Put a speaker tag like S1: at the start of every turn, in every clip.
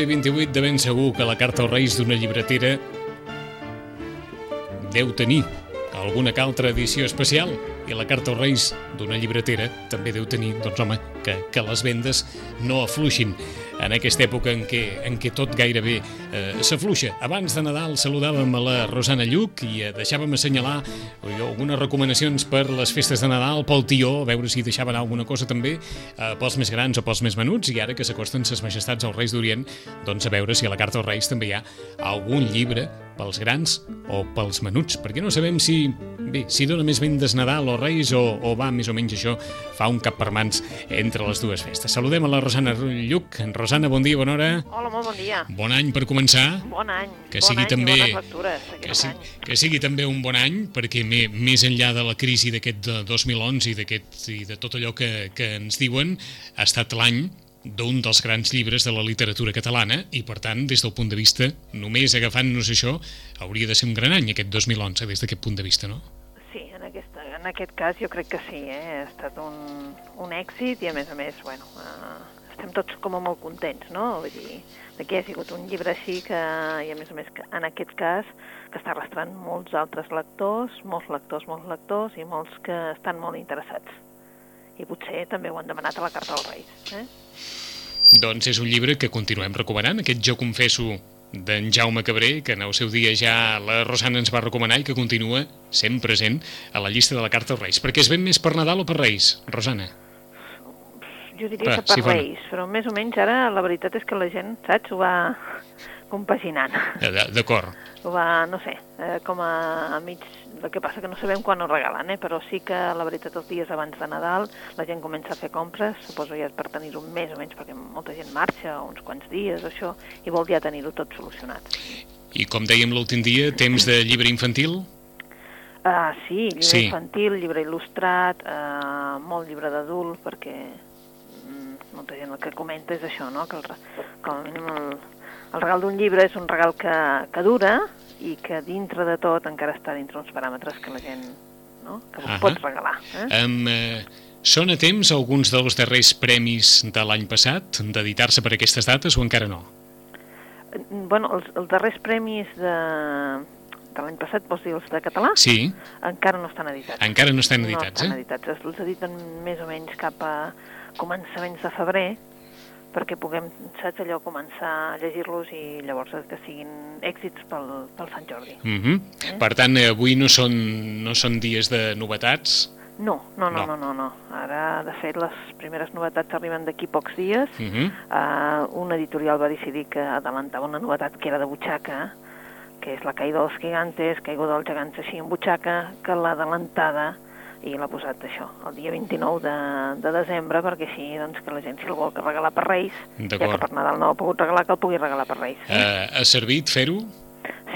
S1: I 28 de ben segur que la carta als Reis d'una llibretera deu tenir alguna que altra edició especial i la carta als Reis d'una llibretera també deu tenir, doncs home, que, que les vendes no afluixin en aquesta època en què, en què tot gairebé eh, s'afluixa. Abans de Nadal saludàvem a la Rosana Lluc i eh, deixàvem assenyalar algunes recomanacions per les festes de Nadal, pel tió, a veure si deixaven alguna cosa també eh, pels més grans o pels més menuts, i ara que s'acosten ses majestats als Reis d'Orient, doncs a veure si a la Carta als Reis també hi ha algun llibre pels grans o pels menuts, perquè no sabem si, bé, si dona més vendes Nadal o Reis o, o va més o menys això, fa un cap per mans entre les dues festes. Saludem a la Rosana Lluc. Rosana, bon dia, bona hora.
S2: Hola, molt bon dia.
S1: Bon any per començar.
S2: Bon any.
S1: Que
S2: bon
S1: sigui
S2: any
S1: també,
S2: i lectures.
S1: Que, si, que sigui també un bon any, perquè me, més enllà de la crisi d'aquest 2011 i, d'aquest i de tot allò que, que ens diuen, ha estat l'any d'un dels grans llibres de la literatura catalana i, per tant, des del punt de vista, només agafant-nos això, hauria de ser un gran any, aquest 2011, des d'aquest punt de vista, no?
S2: Sí, en, aquesta, en aquest cas jo crec que sí, eh? ha estat un, un èxit i, a més a més, bueno, eh, estem tots com a molt contents, no? Vull dir, que ha sigut un llibre així que, i a més a més, en aquest cas, que està arrastrant molts altres lectors, molts lectors, molts lectors i molts que estan molt interessats. I potser també ho han demanat a la Carta dels Reis. Eh?
S1: Doncs és un llibre que continuem recomanant, aquest Jo confesso d'en Jaume Cabré, que en el seu dia ja la Rosana ens va recomanar i que continua sent present a la llista de la Carta als Reis. Perquè es ven més per Nadal o per Reis, Rosana?
S2: Jo diria que per
S1: sí.
S2: Reis, però més o menys ara la veritat és que la gent, saps, ho va compaginant.
S1: D'acord.
S2: Ho va, no sé, eh, com a, a mig... El que passa que no sabem quan ho regalen, eh? però sí que la veritat els dies abans de Nadal la gent comença a fer compres, suposo ja per tenir-ho més o menys, perquè molta gent marxa uns quants dies, això, i vol ja tenir-ho tot solucionat.
S1: I com dèiem l'últim dia, temps de llibre infantil?
S2: Uh, sí, llibre
S1: Sí.
S2: infantil, llibre il·lustrat, uh, molt llibre d'adult, perquè molta gent el que comenta és això, no? que, el, que al mínim el, el regal d'un llibre és un regal que, que dura i que dintre de tot encara està dintre uns paràmetres que la gent no? que uh pots regalar. Eh?
S1: Um, eh, són a temps alguns dels darrers premis de l'any passat d'editar-se per aquestes dates o encara no?
S2: Mm, Bueno, els, els darrers premis de, de l'any passat, vols dir els de català?
S1: Sí,
S2: Encara no estan editats.
S1: encara no estan
S2: no
S1: editats,
S2: estan
S1: eh?
S2: editats. Els editen més o menys cap a començaments de febrer, perquè puguem, saps, allò, començar a llegir-los i llavors que siguin èxits pel, pel Sant Jordi.
S1: Uh Per tant, eh, avui no són, no són dies de novetats.
S2: No, no, no,
S1: No.
S2: no, no, no. Ara, de fet, les primeres novetats arriben d'aquí pocs dies.
S1: Uh -huh.
S2: Uh, un editorial va decidir que adelantava una novetat que era de butxaca, que és la caïda dels gigantes, caiguda dels gegants així en butxaca, que l'ha adelantada i l'ha posat això, el dia 29 de, de desembre, perquè així doncs, que la gent, si el vol regalar per Reis, ja que per Nadal no ha pogut regalar, que el pugui regalar per Reis.
S1: Eh, ha servit fer-ho?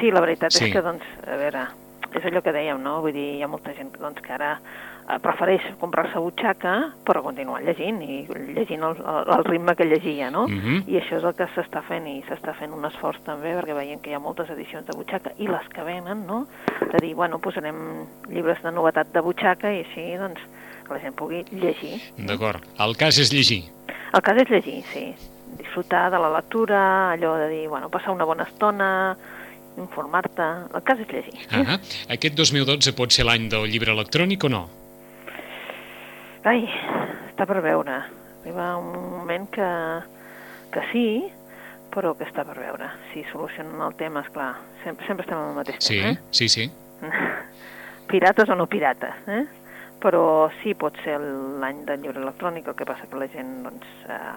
S2: Sí, la veritat
S1: Sí.
S2: és que, doncs, a veure, és allò que dèiem, no? Vull dir, hi ha molta gent doncs, que ara prefereix comprar-se butxaca però continuar llegint i llegint el, el, ritme que llegia, no?
S1: Mhm.
S2: I això és el que s'està fent i s'està fent un esforç també perquè veiem que hi ha moltes edicions de butxaca i les que venen, no? De dir, bueno, posarem llibres de novetat de butxaca i així, doncs, que la gent pugui llegir.
S1: D'acord. El cas és llegir.
S2: El cas és llegir, sí. Disfrutar de la lectura, allò de dir, bueno, passar una bona estona, informar-te... El cas és llegir.
S1: Ah Aquest 2012 pot ser l'any del llibre electrònic o no?
S2: Ai, està per veure. Arriba un moment que, que sí, però que està per veure. Si solucionen el tema, és clar, sempre, sempre estem al mateix
S1: Sí,
S2: tema,
S1: sí, sí.
S2: eh? Pirates o no pirates, eh? Però sí, pot ser l'any del llibre electrònic, el que passa que la gent, doncs, eh,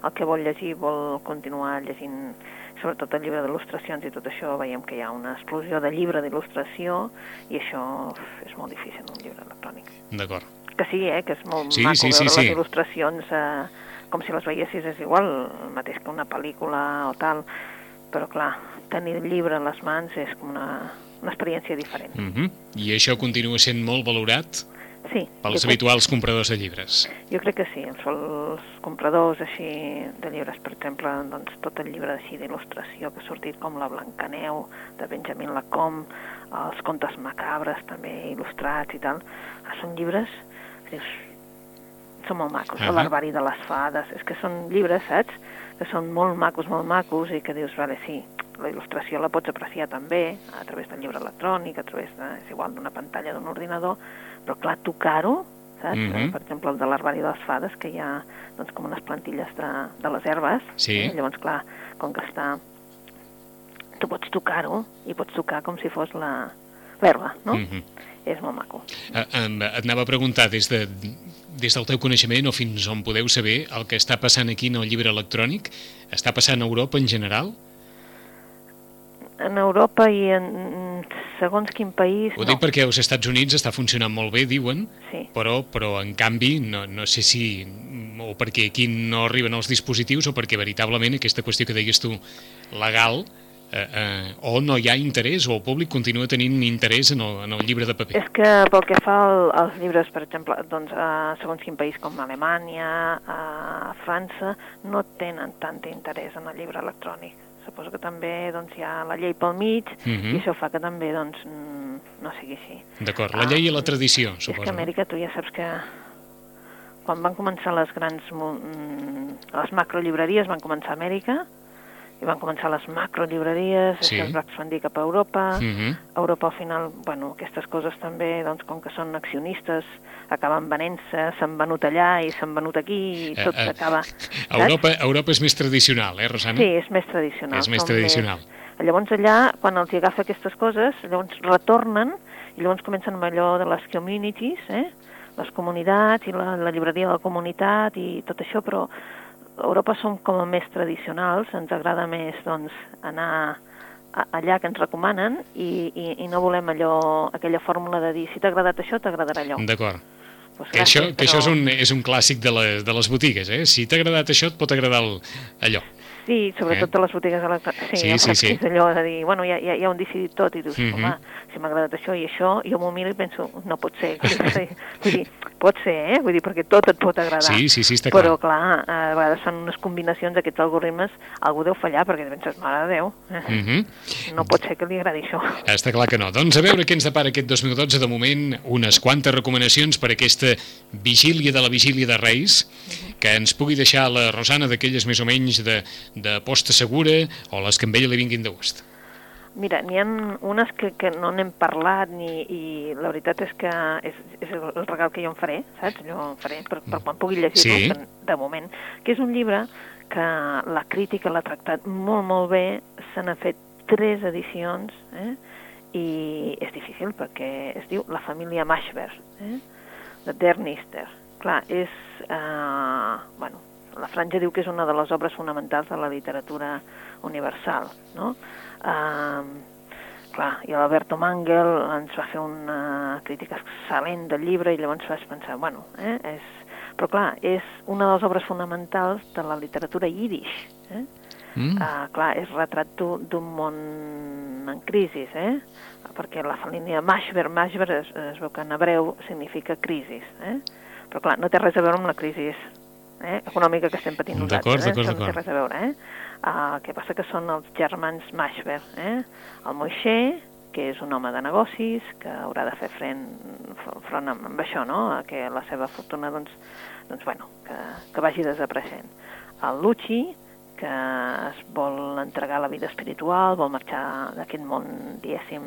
S2: el que vol llegir vol continuar llegint, sobretot el llibre d'il·lustracions i tot això, veiem que hi ha una explosió de llibre d'il·lustració i això és molt difícil en un llibre electrònic.
S1: D'acord.
S2: Que sí, eh, que és molt
S1: Sí,
S2: maco
S1: sí, sí,
S2: veure
S1: sí.
S2: les il·lustracions eh, com si les veiessis, és igual, el mateix que una pel·lícula o tal. però clar, tenir el llibre a les mans és com una, una experiència diferent.
S1: Mm -hmm. I això continua sent molt valorat
S2: Sí.
S1: pels
S2: jo crec-
S1: habituals compradors de llibres.
S2: Jo crec que sí, els, els compradors així de llibres, per exemple, doncs tot el llibre així d'il·lustració que ha sortit com La Blancaneu, de Benjamin Lacombe, els contes macabres també il·lustrats i tal, ah, són llibres dius, són molt macos, uh l'Arbari de les Fades, és que són llibres, saps?, que són molt macos, molt macos, i que dius, vale, sí, la il·lustració la pots apreciar també a través del llibre electrònic, a través de, és igual, d'una pantalla d'un ordinador, però clar, tocar-ho, saps?
S1: Mhm.
S2: Per exemple, el de l'Arbari de les Fades, que hi ha doncs, com unes plantilles de, de les herbes,
S1: Sí.
S2: eh? llavors, clar, com que està... Tu pots tocar-ho i pots tocar com si fos la l'herba, no?
S1: Mm -hmm.
S2: És molt maco.
S1: Eh, Et anava a preguntar des, de, des del teu coneixement o fins on podeu saber el que està passant aquí en el llibre electrònic, està passant a Europa en general?
S2: En Europa i en segons quin país,
S1: Ho
S2: no.
S1: dic perquè als Estats Units està funcionant molt bé, diuen,
S2: Sí.
S1: però, però en canvi no, no sé si o perquè aquí no arriben els dispositius o perquè veritablement aquesta qüestió que deies tu legal eh, eh, o no hi ha interès o el públic continua tenint interès en el, en el llibre de paper.
S2: És que pel que fa al, als llibres, per exemple, doncs, a segons quin país com Alemanya, a França, no tenen tant interès en el llibre electrònic. Suposo que també doncs, hi ha la llei pel mig
S1: Mhm.
S2: i això fa que també doncs, no sigui així.
S1: D'acord, la llei i la tradició,
S2: És que
S1: suposo.
S2: a Amèrica tu ja saps que quan van començar les grans... mm, les macrolibreries van començar a Amèrica i van començar les macrolibreries,
S1: Sí.
S2: això es va expandir cap a Europa,
S1: Mhm.
S2: Europa al final, bueno, aquestes coses també, doncs com que són accionistes, acaben venent-se, s'han venut allà i s'han venut aquí i tot
S1: Eh, eh,
S2: s'acaba...
S1: A Europa, Europa és més tradicional, eh, Rosana?
S2: Sí, és més tradicional.
S1: És més tradicional.
S2: Llavors allà, quan els agafa aquestes coses, llavors retornen i llavors comencen amb allò de les communities, eh? les comunitats i la, la llibreria de la comunitat i tot això, però Europa som com a més tradicionals, ens agrada més doncs, anar allà que ens recomanen i, i, i no volem allò, aquella fórmula de dir si t'ha agradat això, t'agradarà allò.
S1: D'acord.
S2: Pues
S1: Que això, que això és,
S2: però-
S1: un, és un clàssic de les, de les botigues, eh? Si t'ha agradat això, et pot agradar el, allò.
S2: Sí, sobretot
S1: Eh?
S2: de les botigues electròniques. Sí,
S1: Sí,
S2: sí,
S1: sí.
S2: És allò de dir, bueno, ja, ja, ja ho han decidit tot i dius,
S1: Mhm.
S2: home, si m'ha agradat això i això, jo m'ho miro i penso, no pot ser. Vull dir, pot ser, eh? Vull dir, perquè tot et pot agradar.
S1: Sí, sí, sí, està
S2: Però,
S1: clar.
S2: clar, a vegades fan unes combinacions d'aquests algoritmes, algú deu fallar perquè penses, mare de Déu, eh?
S1: Mhm.
S2: no pot ser que li agradi això.
S1: Està clar que no. Doncs a veure què ens depara aquest 2012. De moment, unes quantes recomanacions per aquesta vigília de la vigília de Reis, que ens pugui deixar la Rosana d'aquelles més o menys de, de posta segura o les que amb ella li vinguin de gust.
S2: Mira, n'hi ha unes que, que no n'hem parlat ni, i la veritat és que és, és el regal que jo em faré, saps? Jo em faré per, per quan pugui llegir-lo,
S1: Sí.
S2: de moment, que és un llibre que la crítica l'ha tractat molt, molt bé, se n'ha fet tres edicions, eh? i és difícil perquè es diu La família Mashver, eh? de Dernister. Clar, és... Eh, bueno, la Franja diu que és una de les obres fonamentals de la literatura universal, no? Eh, clar, i l'Alberto Mangel ens va fer una crítica excel·lent del llibre i llavors vas pensar, bueno, eh, és... Però clar, és una de les obres fonamentals de la literatura yiddish, eh?
S1: Mm?
S2: Uh, clar, és retrat d'u- d'un món en crisi, eh? perquè la línia Mashver, Mashver es, es veu que en hebreu significa crisi, eh? però clar, no té res a veure amb la crisi eh? econòmica que estem patint
S1: D'acord,
S2: nosaltres, eh?
S1: d'acord,
S2: Això no té
S1: d'acord.
S2: res a veure. Eh? Uh, el que passa que són els germans Mashver, eh? el Moixé, que és un home de negocis, que haurà de fer front, front amb, amb això, no? a que la seva fortuna doncs, doncs, bueno, que, que vagi desapareixent. El Luchi, que es vol entregar a la vida espiritual, vol marxar d'aquest món, diguéssim,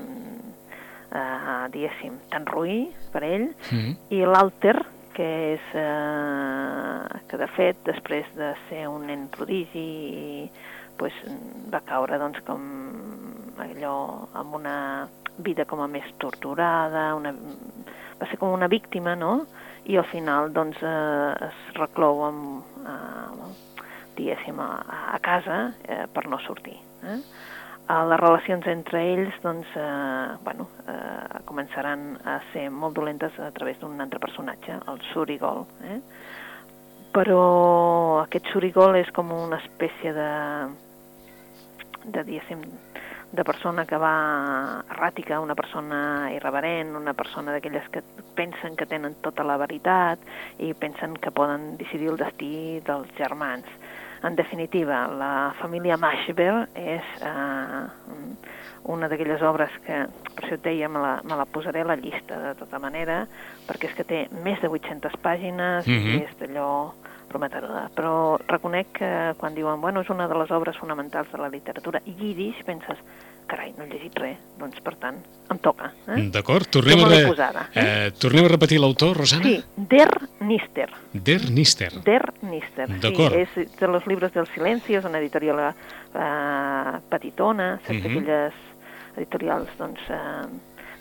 S2: eh, diguéssim, tan ruï per ell,
S1: Mm.
S2: i l'Alter, que és eh, que de fet després de ser un nen prodigi pues, va caure doncs com allò amb una vida com a més torturada una, va ser com una víctima no? i al final doncs eh, es reclou amb, eh, diguéssim a, a casa eh, per no sortir eh? Les relacions entre ells doncs, eh, bueno, eh, començaran a ser molt dolentes a través d'un altre personatge, el Surigol. Eh? Però aquest Surigol és com una espècie de de diguéssim, de persona que va erràtica, una persona irreverent, una persona d'aquelles que pensen que tenen tota la veritat i pensen que poden decidir el destí dels germans. En definitiva, la família Mashber és eh, una d'aquelles obres que, per això et deia, me la, me la posaré a la llista de tota manera, perquè és que té més de 800 pàgines mm -hmm. i és d'allò prometedora. Però reconec que quan diuen, bueno, és una de les obres fonamentals de la literatura yiddish, penses, carai, no he llegit res, doncs per tant, em toca. Eh?
S1: D'acord, tornem, a re...
S2: posada,
S1: eh? tornem a repetir l'autor, Rosana?
S2: Sí, Der Nister.
S1: Der Nister.
S2: Der Nister, sí, és de los libros del silenci, és una editorial eh, petitona, saps,
S1: Mhm.
S2: aquelles editorials, doncs, eh,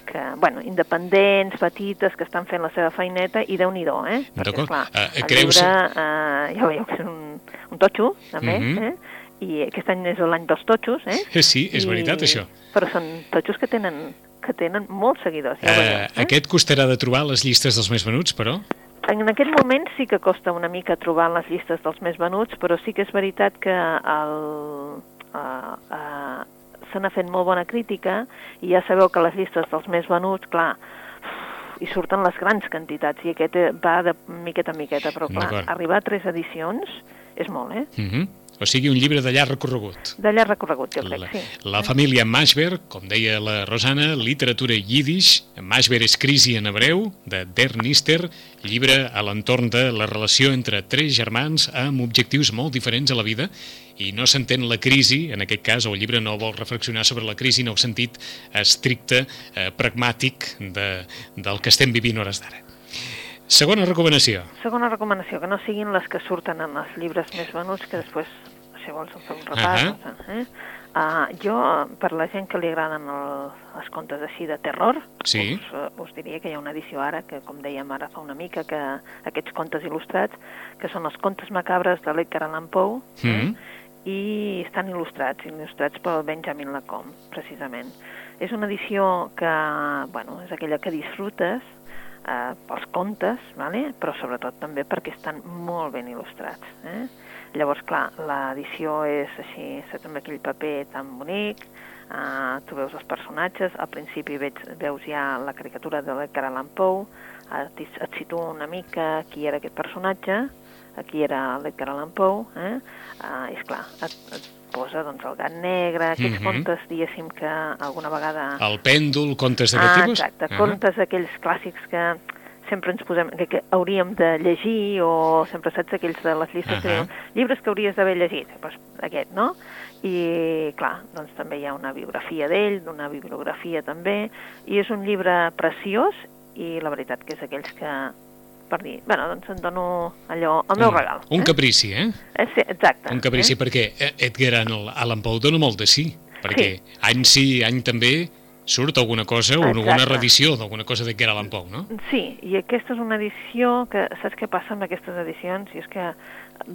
S2: que, bueno, independents, petites, que estan fent la seva feineta, i déu nhi eh?
S1: D'acord. Eh,
S2: el
S1: creus-
S2: llibre, eh, ja veieu que és un, un totxo, també,
S1: Mhm.
S2: eh? I aquest any és l'any dels totxos, eh?
S1: Eh, sí, és
S2: I-
S1: veritat, això.
S2: Però són totxos que tenen, que tenen molts seguidors, ja ho
S1: Eh,
S2: veieu. Eh?
S1: aquest costarà de trobar les llistes dels més venuts, però?
S2: En aquest moment sí que costa una mica trobar les llistes dels més venuts, però sí que és veritat que el, uh, uh, se n'ha fet molt bona crítica i ja sabeu que les llistes dels més venuts, clar, hi surten les grans quantitats i aquest va de miqueta en miqueta, però clar, arribar a tres edicions és molt, eh?
S1: Uh -huh. O sigui, un llibre de llarg recorregut.
S2: D'allà recorregut, jo crec,
S1: La,
S2: sí.
S1: la família Mashber, com deia la Rosana, literatura yiddish, Mashber és crisi en hebreu, de Der Nister, llibre a l'entorn de la relació entre tres germans amb objectius molt diferents a la vida i no s'entén la crisi, en aquest cas el llibre no vol reflexionar sobre la crisi en el sentit estricte, eh, pragmàtic de, del que estem vivint hores d'ara. Segona recomanació.
S2: Segona recomanació, que no siguin les que surten en els llibres més venuts, que després, si vols, en fem un repàs.
S1: Ahà.
S2: Eh? Uh, jo, per la gent que li agraden el, els contes així de terror,
S1: Sí.
S2: us, uh, us diria que hi ha una edició ara, que com dèiem ara fa una mica, que aquests contes il·lustrats, que són els contes macabres de l'Edgar Allan Poe,
S1: Mm.
S2: i estan il·lustrats, il·lustrats pel Benjamin Lacombe, precisament. És una edició que, bueno, és aquella que disfrutes eh, pels contes, vale? però sobretot també perquè estan molt ben il·lustrats. Eh? Llavors, clar, l'edició és així, saps, amb aquell paper tan bonic, eh, tu veus els personatges, al principi veig, veus ja la caricatura de l'Edgar Allan Poe, et, et situa una mica qui era aquest personatge, aquí era l'Edgar Allan Poe, eh? Uh, és clar, et, et posa doncs, el gat negre, aquests
S1: Mhm.
S2: contes, diguéssim, que alguna vegada...
S1: El pèndol, contes d'aquest
S2: ah,
S1: tipus?
S2: exacte,
S1: Ah.
S2: contes aquells clàssics que sempre ens posem, que, que hauríem de llegir, o sempre saps aquells de les llistes que
S1: Ahà.
S2: diuen llibres que hauries d'haver llegit, doncs aquest, no? I, clar, doncs també hi ha una biografia d'ell, una bibliografia també, i és un llibre preciós, i la veritat que és aquells que, per dir, bueno, doncs em dono allò, el meu
S1: un,
S2: regal.
S1: Un
S2: eh?
S1: caprici, eh?
S2: Eh, sí, exacte.
S1: Un caprici
S2: Eh?
S1: perquè eh, Edgar Allan Poe dona molt de sí, perquè any sí, any també surt alguna cosa, o alguna reedició d'alguna cosa d'Edgar Allan Poe, no?
S2: Sí, i aquesta és una edició que, saps què passa amb aquestes edicions? I és que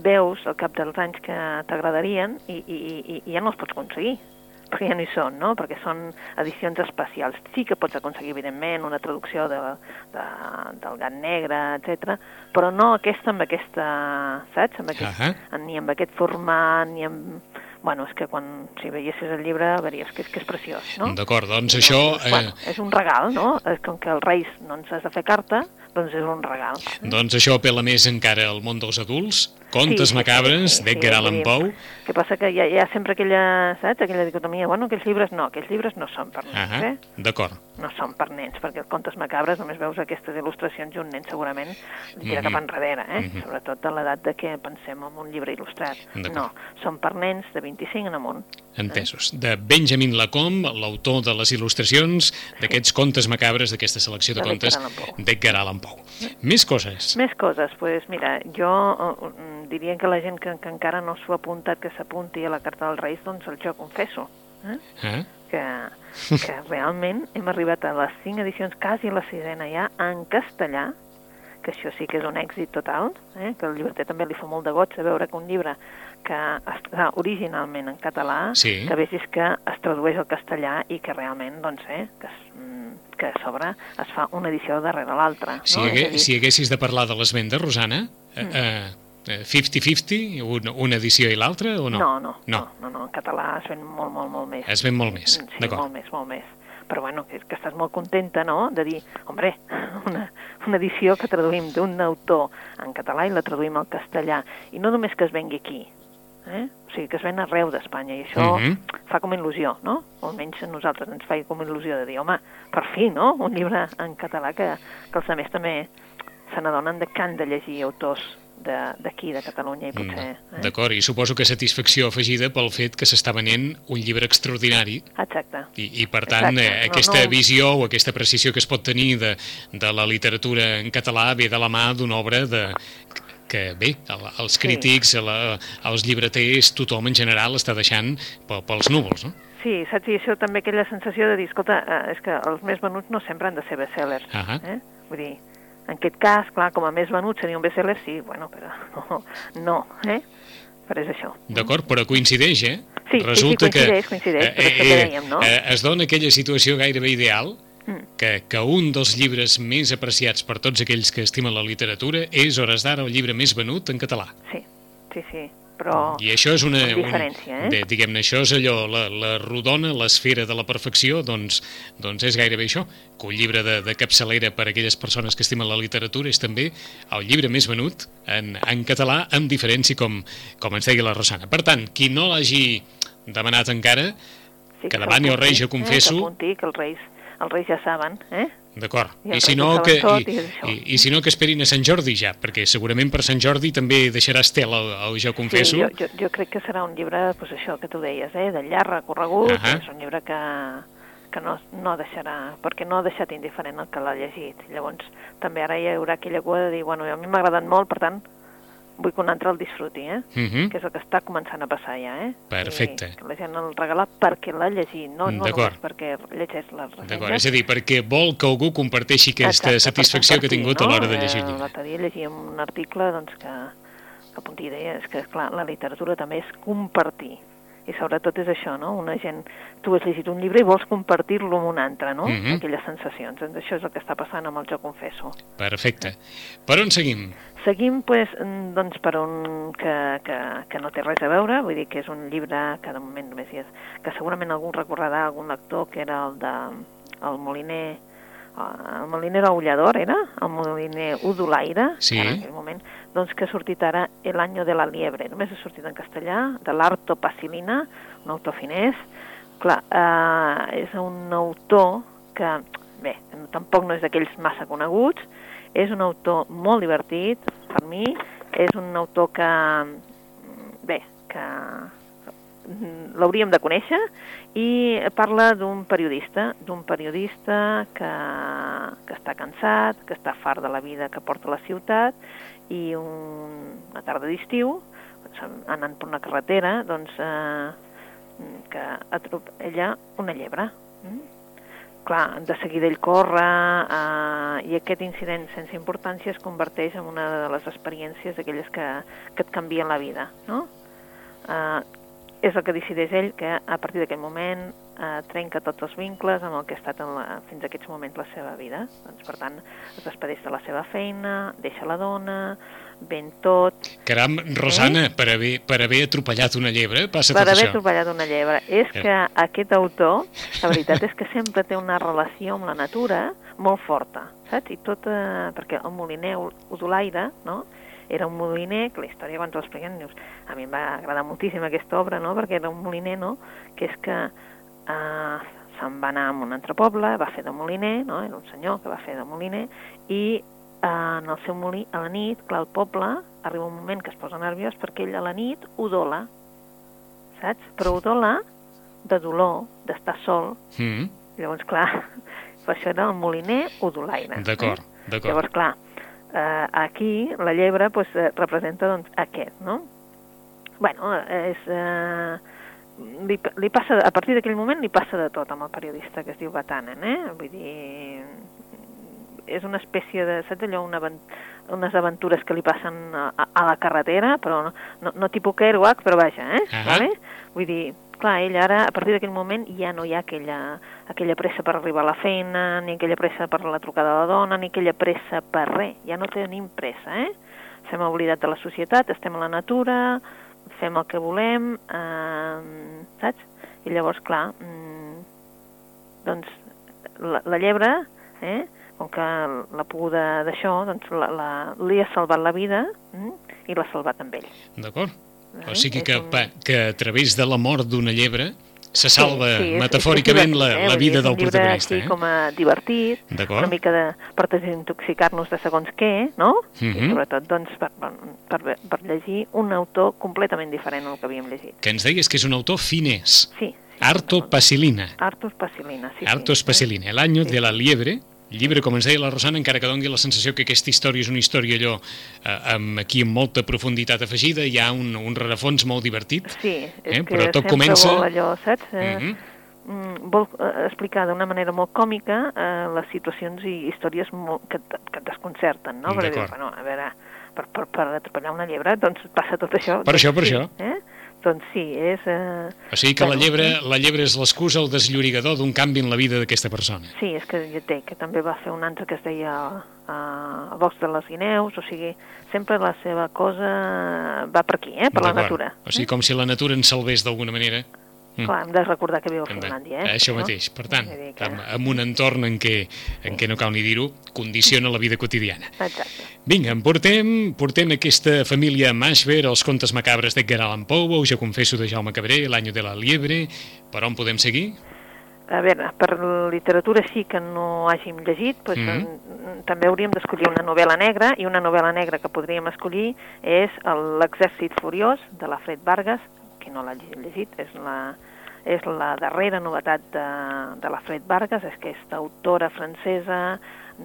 S2: veus al cap dels anys que t'agradarien i, i, i, i ja no els pots aconseguir, perquè ja no hi són, no? Perquè són edicions especials. Sí que pots aconseguir, evidentment, una traducció de, de, del gat negre, etc, però no aquesta amb aquesta, saps? Amb aquest,
S1: Ahà.
S2: ni amb aquest format, ni amb... Bueno, és que quan, si veiessis el llibre, veuries que és, que és preciós, no?
S1: D'acord, doncs això...
S2: llavors, bueno,
S1: Eh,
S2: és un regal, no? Eh, Com que els Reis no ens has de fer carta, doncs és un regal.
S1: doncs això apela més encara al món dels adults, contes
S2: Sí, sí,
S1: macabres
S2: sí, sí,
S1: d'Edgar
S2: sí,
S1: Allan Poe.
S2: Que passa que hi ha, hi ha sempre aquella, saps, aquella dicotomia, bueno, aquells llibres no, aquells llibres no són per nens,
S1: Ahà,
S2: eh?
S1: d'acord.
S2: No són per nens, perquè els contes macabres només veus aquestes il·lustracions i un nen segurament li tira
S1: Mhm.
S2: cap enrere, eh?
S1: Mhm.
S2: Sobretot a l'edat de que pensem en un llibre il·lustrat. No, són per nens de 25 en amunt.
S1: Entesos. De Benjamin Lacombe, l'autor de les il·lustracions d'aquests contes macabres, d'aquesta selecció de
S2: De
S1: contes d'Edgar Allan Poe. Més coses.
S2: Més coses, doncs pues, mira, jo eh, mm, diria que la gent que, que encara no s'ho ha apuntat, que s'apunti a la Carta dels Reis, doncs el jo confesso. Eh?
S1: Eh?
S2: que, que realment hem arribat a les cinc edicions, quasi la sisena ja, en castellà, que això sí que és un èxit total, eh? que el llibreter també li fa molt de goig de veure que un llibre que està originalment en català,
S1: Sí.
S2: que vegis que es tradueix al castellà i que realment, doncs, eh, que, es, mm, que a sobre es fa una edició darrere l'altra.
S1: Si,
S2: no?
S1: hagué,
S2: dir,
S1: si haguessis de parlar de les vendes, Rosana, eh,
S2: Mm.
S1: eh, eh, 50-50, una, una edició i l'altra, o no?
S2: No, no,
S1: no.
S2: no, no, no, en català es ven molt, molt, molt més.
S1: Es ven molt més,
S2: Sí,
S1: d'acord.
S2: molt més, molt més. Però bueno, que, que estàs molt contenta, no?, de dir, hombre, una, una edició que traduïm d'un autor en català i la traduïm al castellà. I no només que es vengui aquí, eh? o sigui, que es ven arreu d'Espanya, i això
S1: Mhm.
S2: fa com il·lusió, no? O almenys a nosaltres ens fa com il·lusió de dir, home, per fi, no?, un llibre en català que, que els altres també se n'adonen de que han de llegir autors de- d'aquí, de, de Catalunya, i potser... Eh?
S1: D'acord, i suposo que satisfacció afegida pel fet que s'està venent un llibre extraordinari
S2: Exacte.
S1: i, i per tant,
S2: Exacte.
S1: eh,
S2: No,
S1: aquesta
S2: no.
S1: visió o aquesta precisió que es pot tenir de, de la literatura en català ve de la mà d'una obra de, que bé, el- els crítics, la, els llibreters, tothom en general està deixant pel, pels núvols, no?
S2: Sí, saps? I això també aquella sensació de dir, escolta, eh, és que els més venuts no sempre han de ser bestsellers.
S1: Ahà.
S2: Eh? Vull dir, en aquest cas, clar, com a més venut seria un bestseller, sí, bueno, però no, no eh? Però és això.
S1: D'acord, però coincideix, eh?
S2: Sí, sí, sí,
S1: Resulta
S2: coincideix,
S1: que,
S2: coincideix, per això que dèiem, no?
S1: eh, es dona aquella situació gairebé ideal. Que, que un dels llibres més apreciats per tots aquells que estimen la literatura és, hores d'ara, el llibre més venut en català.
S2: Sí, sí, sí, però...
S1: I això és una...
S2: Diferència, eh?
S1: Diguem-ne, això és allò, la, la rodona, l'esfera de la perfecció, doncs, doncs és gairebé això, que un llibre de, de capçalera per a aquelles persones que estimen la literatura és també el llibre més venut en, en català, amb diferència, com, com ens deia la Rosana. Per tant, qui no l'hagi demanat encara,
S2: sí,
S1: que demani al
S2: s'apunti,
S1: rei, jo confesso.
S2: Eh, que apunti, que els reis, els reis ja saben, eh?
S1: d'acord,
S2: I
S1: i si no
S2: que
S1: i,
S2: tot i això.
S1: i, i si no que esperin a Sant Jordi ja, perquè segurament per Sant Jordi també deixarà estel el, el Jo confesso.
S2: Sí, jo, jo, jo crec que serà un llibre, pues això que tu deies, eh, de llarg recorregut,
S1: Ahà.
S2: és un llibre que, que no, no deixarà, perquè no ha deixat indiferent el que l'ha llegit. Llavors, també ara hi haurà aquella cua de dir, bueno, a mi m'ha agradat molt, per tant, vull que un altre el disfruti, eh?
S1: Mhm.
S2: que és el que està començant a passar ja, eh?
S1: Perfecte.
S2: I que la gent el regala perquè l'ha llegit, no, no
S1: D'acord.
S2: només perquè llegeix les
S1: D'acord,
S2: ressenyes.
S1: és a dir, perquè vol que algú comparteixi aquesta
S2: Exacte,
S1: satisfacció que ha tingut a l'hora de
S2: no?
S1: llegir
S2: Eh. L'altre dia llegíem un article doncs, que, que apunti ideia, és que, clar, la literatura també és compartir. I sobretot és això, no? Una gent... Tu has llegit un llibre i vols compartir-lo amb un altre, no?
S1: Mhm.
S2: Aquelles sensacions. Doncs això és el que està passant amb el Jo Confesso.
S1: Perfecte. Per on seguim?
S2: Seguim pues, doncs, per un que, que, que no té res a veure, vull dir que és un llibre que de moment només hi és, que segurament algú recordarà, algun lector, que era el de el Moliner, eh, el Moliner Aullador, era? El Moliner Udolaire,
S1: Sí.
S2: en aquell moment, doncs que ha sortit ara El año de la liebre, només ha sortit en castellà, de l'Arto Pacilina, un autor finès, clar, eh, és un autor que, bé, tampoc no és d'aquells massa coneguts, és un autor molt divertit, per mi, és un autor que, bé, que l'hauríem de conèixer, i parla d'un periodista, d'un periodista que, que està cansat, que està fart de la vida que porta la ciutat, i un, una tarda d'estiu, anant per una carretera, doncs, eh, que atropella una llebre. Mm? Clar, de seguida ell corre eh, i aquest incident sense importància es converteix en una de les experiències d'aquelles que, que et canvien la vida, no? Eh, és el que decideix ell que a partir d'aquell moment eh, trenca tots els vincles amb el que ha estat en la, fins a aquests moments la seva vida. Doncs, per tant, es despedeix de la seva feina, deixa la dona, ven tot,
S1: Caram, Rosana, per, haver, per haver atropellat una llebre, passa
S2: per
S1: tot
S2: haver
S1: això.
S2: atropellat una llebre. És
S1: Eh.
S2: que aquest autor, la veritat és que sempre té una relació amb la natura molt forta, saps? I tot, eh, perquè el moliner Udolaire, no?, era un moliner, que la història quan t'ho expliquen, dius, a mi em va agradar moltíssim aquesta obra, no?, perquè era un moliner, no?, que és que eh, se'n va anar a un altre poble, va fer de moliner, no?, era un senyor que va fer de moliner, i eh, en el seu molí, a la nit, clar, el poble arriba un moment que es posa nerviós perquè ell a la nit odola, saps? Però odola de dolor, d'estar sol.
S1: Mm,
S2: Llavors, clar, per això era el moliner odolaire.
S1: D'acord,
S2: Eh?
S1: d'acord.
S2: Llavors, clar, eh, aquí la llebre pues, eh, representa doncs, aquest, no? Bueno, és... Eh, li, li passa, a partir d'aquell moment li passa de tot amb el periodista que es diu Batanen, eh? Vull dir, és una espècie de, saps allò, una, unes aventures que li passen a, a la carretera, però no, no, no tipus Kerouac, però vaja, eh?
S1: Ahà.
S2: Vale? Vull dir, clar, ell ara, a partir d'aquell moment, ja no hi ha aquella, aquella pressa per arribar a la feina, ni aquella pressa per la trucada de la dona, ni aquella pressa per res, ja no tenim pressa, eh? ens hem oblidat de la societat, estem a la natura, fem el que volem, eh, saps? I llavors, clar, mm, doncs la, la llebre, eh, com que l'ha poguda d'això, doncs la, la, li ha salvat la vida mm, i l'ha salvat amb ell.
S1: D'acord.
S2: Eh?
S1: O sigui
S2: És
S1: que,
S2: un-
S1: que a través de la mort d'una llebre se salva
S2: Sí, sí, és-
S1: metafòricament
S2: és
S1: la,
S2: divertit, eh?
S1: la
S2: dir,
S1: vida
S2: és
S1: del
S2: un llibre
S1: protagonista.
S2: Així
S1: Eh?
S2: com a divertit,
S1: D'acord.
S2: una mica de, per desintoxicar-nos de segons què, no?
S1: Mhm.
S2: I sobretot doncs, per, per, per, llegir un autor completament diferent al que havíem llegit.
S1: Que ens deies que és un autor finès.
S2: Sí. sí
S1: Arto Pasilina.
S2: Artur Pasilina, sí.
S1: Arto
S2: sí.
S1: Pasilina. El año
S2: Sí.
S1: de la liebre, llibre, com ens deia la Rosana, encara que dongui la sensació que aquesta història és una història allò eh, amb, aquí amb molta profunditat afegida, hi ha un, un rerefons molt divertit.
S2: Sí, és
S1: Eh,
S2: que
S1: però tot comença-
S2: vol allò, saps? Eh,
S1: Mhm.
S2: mm, vol eh, explicar d'una manera molt còmica eh, les situacions i històries molt, que, que et desconcerten, no? Perquè
S1: D'acord.
S2: bueno, a veure, per, per, per atropellar una llebre, doncs passa tot això.
S1: Per
S2: doncs
S1: això, per
S2: sí,
S1: això.
S2: Eh? Doncs sí, és... Eh,
S1: O sigui que la llebre, la llebre és l'excusa, el desllorigador d'un canvi en la vida d'aquesta persona.
S2: sí, és que ja té, que també va fer un altre que es deia uh, el bosc de les guineus, o sigui, sempre la seva cosa va per aquí, eh? per la natura.
S1: O sigui, com si la natura ens salvés d'alguna manera. Mm.
S2: Clar, hem de recordar que viu a
S1: de-
S2: Finlàndia, eh?
S1: Això
S2: no?
S1: mateix. Per tant,
S2: que-
S1: amb, amb un entorn en què, en què no cal ni dir-ho, condiciona la vida quotidiana.
S2: Exacte.
S1: Vinga, en portem, portem aquesta família Mashver, els contes macabres d'Edgar Allan Poe, Jo confesso de Jaume Cabré, L'any de la liebre, per on podem seguir?
S2: A veure, per literatura sí que no hàgim llegit, doncs, mm també hauríem d'escollir una novel·la negra, i una novel·la negra que podríem escollir és L'exèrcit furiós, de la Fred Vargas, qui no l'ha llegit, és la, és la darrera novetat de, de la Fred Vargas, és aquesta autora francesa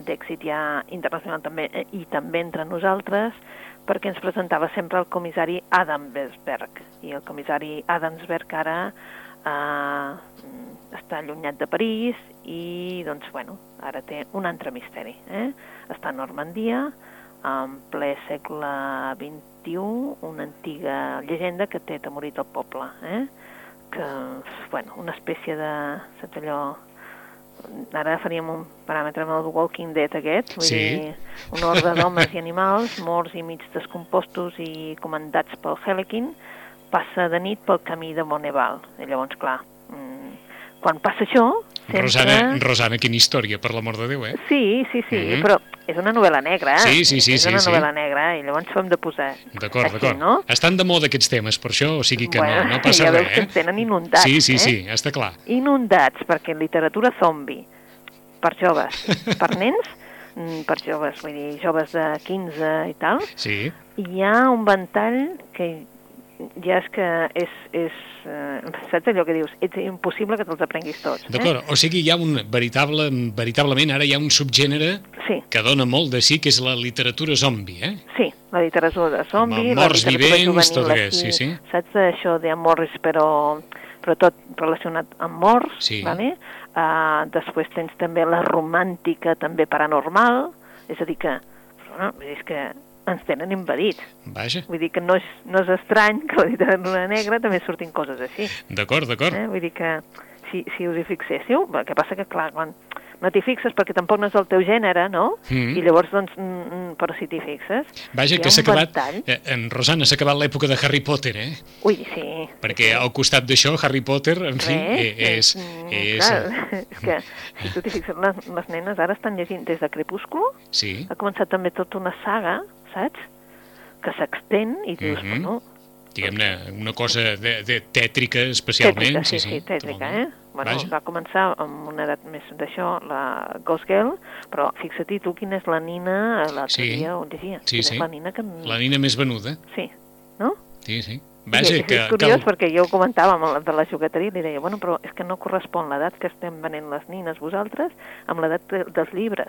S2: d'èxit ja internacional també, eh, i també entre nosaltres, perquè ens presentava sempre el comissari Adamsberg, i el comissari Adamsberg ara eh, està allunyat de París i, doncs, bueno, ara té un altre misteri. Eh? Està a Normandia, en ple segle XXI, una antiga llegenda que té atemorit el poble, eh? que, bueno, una espècie de, saps allò, ara faríem un paràmetre amb el Walking Dead aquest, vull
S1: Sí.
S2: dir, un ordre d'homes i animals morts i mig descompostos i comandats pel Helikin, passa de nit pel camí de Moneval. I llavors, clar, mm, quan passa això, sempre...
S1: Rosana, Rosana, quina història, per l'amor de Déu, eh?
S2: Sí, sí, sí,
S1: Mhm.
S2: però és una novel·la negra.
S1: Sí, sí, sí,
S2: És
S1: sí,
S2: una
S1: sí.
S2: novel·la negra i llavors ho hem de posar
S1: D'acord, d'acord.
S2: no?
S1: Estan de moda aquests temes, per això, o sigui que
S2: Bueno,
S1: no, no passa
S2: ja veus
S1: res,
S2: que
S1: eh?
S2: ens tenen inundats,
S1: Sí, sí,
S2: eh?
S1: sí, està clar.
S2: Inundats, perquè literatura zombi, per joves, per nens, mm, per joves, vull dir, joves de 15 i tal,
S1: Sí,
S2: hi ha un ventall que ja és que és, és eh, saps allò que dius? És impossible que te'ls aprenguis tots.
S1: d'acord. O sigui, hi ha un veritable, veritablement, ara hi ha un subgènere
S2: Eh? Sí,
S1: que dona molt de sí, que és la literatura zombi, eh?
S2: sí, la literatura de zombi, la literatura
S1: vivents,
S2: juvenil
S1: tot aquest, sí, sí.
S2: Saps això de Morris, però, però tot relacionat amb morts,
S1: Sí.
S2: vale? Uh, després tens també la romàntica, també paranormal, és a dir que, dir, és que ens tenen invadits.
S1: Vaja,
S2: Vull dir que no és, no és estrany que la literatura negra també surtin coses així.
S1: d'acord, d'acord.
S2: Eh? Vull dir que si, si us hi fixéssiu, el que passa que, clar, quan no t'hi fixes perquè tampoc no és el teu gènere, no?
S1: Mm.
S2: I llavors, doncs, mm, mm, però si t'hi fixes...
S1: Vaja, que s'ha acabat...
S2: ventall.
S1: Eh, en Rosana, s'ha acabat l'època de Harry Potter, eh?
S2: Ui, sí.
S1: Perquè al costat d'això, Harry Potter, en fi, eh, és...
S2: mm,
S1: és
S2: Clar, és que, si tu t'hi fixes, les, les nenes ara estan llegint des de Crepúsculo,
S1: sí,
S2: ha començat també tota una saga, saps?, que s'extén i dius,
S1: Mhm.
S2: bueno,
S1: diguem-ne, una cosa de, de tètrica especialment.
S2: Tètrica, sí, sí, tètrica,
S1: molt bé.
S2: eh? Bueno,
S1: Vaja.
S2: va començar amb una edat més d'això, la Ghost Girl, però fixa't tu quina és la nina, l'altre
S1: Sí.
S2: dia on llegia,
S1: Sí,
S2: quina
S1: sí.
S2: és la nina que...
S1: La nina més venuda,
S2: Sí, no?
S1: sí, sí. Vaja,
S2: és,
S1: que,
S2: és curiós
S1: que,
S2: perquè jo ho comentava amb el de la jugueteria i li deia, bueno, però és que no correspon l'edat que estem venent les nines vosaltres amb l'edat de, dels llibres.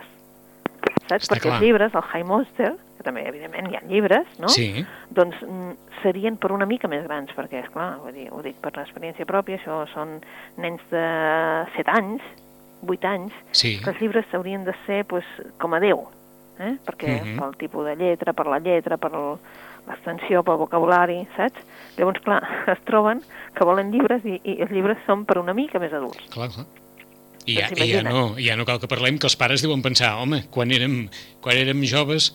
S2: Saps?
S1: Està
S2: perquè
S1: clar.
S2: els llibres, el High Monster, que també, evidentment, hi ha llibres, no?
S1: Sí,
S2: doncs mm, serien per una mica més grans, perquè, és clar, vull dir, ho dic per l'experiència pròpia, això són nens de 7 anys, 8 anys,
S1: sí.
S2: que els llibres haurien de ser pues, com a 10, eh? perquè
S1: Mhm.
S2: pel tipus de lletra, per la lletra, per l'extensió, pel vocabulari, saps? Llavors, clar, es troben que volen llibres i, i els llibres són per una mica més adults.
S1: Clar, clar. I ja,
S2: Doncs
S1: i ja, no, ja no cal que parlem que els pares deuen pensar, home, quan érem, quan érem joves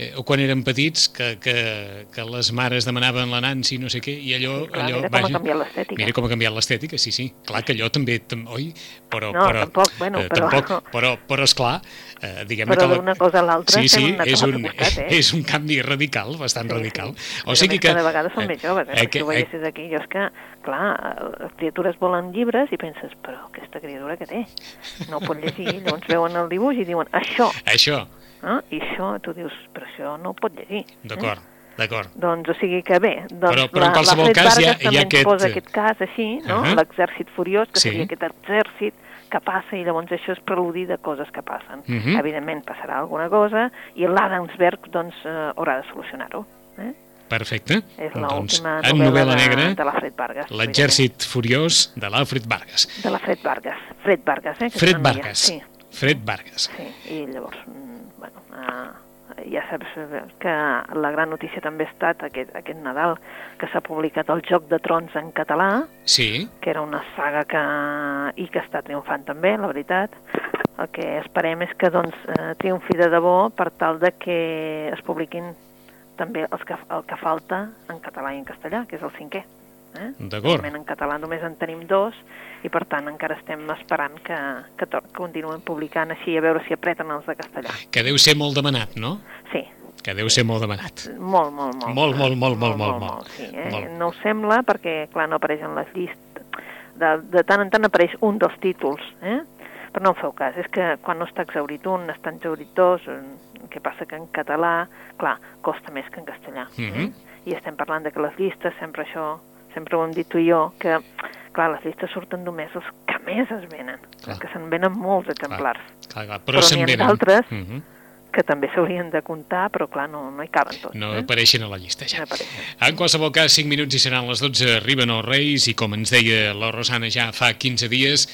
S1: eh, o quan érem petits, que, que, que les mares demanaven la Nancy, no sé què, i allò...
S2: Sí, clar,
S1: allò
S2: mira com ha canviat l'estètica.
S1: Mira com ha canviat l'estètica, sí, sí. Clar que allò també, tam, oi? Però,
S2: No,
S1: però,
S2: tampoc, bueno,
S1: eh,
S2: però-
S1: tampoc, però, però esclar, eh, diguem-ne
S2: Però
S1: que... la-
S2: d'una cosa a l'altra
S1: sí, sí, és un,
S2: costat, eh?
S1: és un canvi radical, bastant
S2: Sí,
S1: radical.
S2: Sí.
S1: O sigui
S2: més,
S1: que...
S2: Cada vegada són més joves, eh?
S1: eh,
S2: eh si ho
S1: eh,
S2: veiessis aquí, jo és que, clar, les criatures volen llibres i penses, però aquesta criatura que té? No ho pot llegir, llavors veuen el dibuix i diuen, això,
S1: Això,
S2: eh? i això, tu dius, però això no ho pot llegir.
S1: d'acord, d'acord.
S2: Doncs, o sigui que bé, doncs
S1: Però- però en
S2: la,
S1: qualsevol
S2: la Fred
S1: cas hi ha- hi ha aquest-
S2: posa aquest cas així, no?
S1: Ahà.
S2: L'exèrcit furiós, que
S1: Sí.
S2: seria aquest exèrcit que passa i llavors això és preludi de coses que passen.
S1: Mhm.
S2: Evidentment passarà alguna cosa i l'Adamsberg doncs, eh, haurà de solucionar-ho. Eh?
S1: Perfecte.
S2: És
S1: doncs,
S2: l'última
S1: en
S2: novel·la
S1: novel·la
S2: de,
S1: negra,
S2: de la Fred Vargas.
S1: l'exèrcit furiós de l'Alfred Vargas.
S2: De la Fred Vargas. Fred Vargas, eh? que
S1: Fred. Vargas.
S2: Sí,
S1: Fred Vargas.
S2: sí. I llavors, mm, bueno, uh, ja saps eh, que la gran notícia també ha estat aquest, aquest Nadal que s'ha publicat el Joc de Trons en català,
S1: Sí,
S2: que era una saga que... i que està triomfant també, la veritat. El que esperem és que doncs, eh, triomfi de debò per tal de que es publiquin també els que, el que falta en català i en castellà, que és el cinquè. Eh?
S1: d'acord.
S2: En català només en tenim dos i per tant encara estem esperant que, que, to- que publicant així a veure si apreten els de castellà.
S1: Que deu ser molt demanat, no?
S2: Sí,
S1: Que deu ser molt demanat.
S2: molt, molt, molt.
S1: Molt, molt, molt, molt, molt, molt.
S2: sí, eh?
S1: Molt.
S2: No ho sembla perquè, clar, no apareix en les llistes. De, de tant en tant apareix un dels títols, eh? però no en feu cas. És que quan no està exaurit un, estan exaurit dos, eh, el que passa que en català, clar, costa més que en castellà.
S1: Mhm.
S2: eh? I estem parlant de que les llistes, sempre això, sempre ho hem dit tu i jo, que, clar, les llistes surten només els que més es venen,
S1: Clar.
S2: que se'n venen molts exemplars,
S1: Clar, clar,
S2: Però
S1: però se'n
S2: n'hi ha d'altres.
S1: Mhm.
S2: que també s'haurien de comptar, però clar, no, no hi caben tots.
S1: No
S2: eh?
S1: apareixen a la llista
S2: No
S1: ja.
S2: apareixen.
S1: En qualsevol cas, 5 minuts i seran les 12, arriben els Reis i com ens deia la Rosana ja fa 15 dies,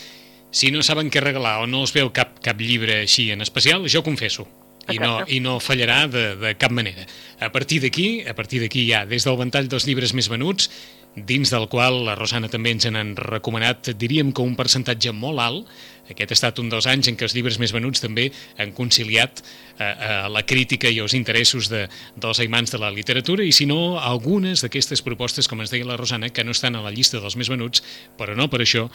S1: si no saben què regalar o no us veu cap, cap llibre així en especial, jo confesso. I no. I no fallarà de, de cap manera. A partir d'aquí, a partir d'aquí ja, des del ventall dels llibres més venuts, dins del qual la Rosana també ens n'han recomanat, diríem que un percentatge molt alt, aquest ha estat un dels anys en què els llibres més venuts també han conciliat eh, eh, la crítica i els interessos de, dels aimants de la literatura i si no, algunes d'aquestes propostes, com ens deia la Rosana, que no estan a la llista dels més venuts, però no per això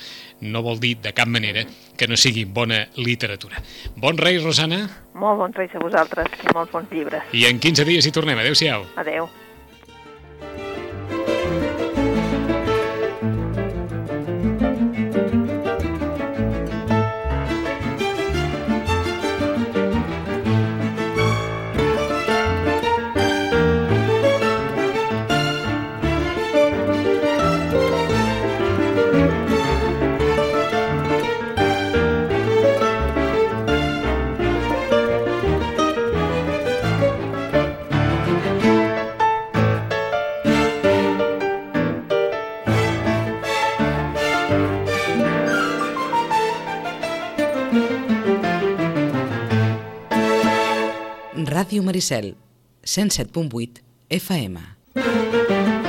S1: no vol dir de cap manera que no sigui bona literatura. Bon rei, Rosana,
S2: Molt bons reis a vosaltres i molts bons llibres.
S1: i en 15 dies hi tornem. Adéu-siau.
S2: Adeu.
S3: Ràdio Maricel, 107.8 FM.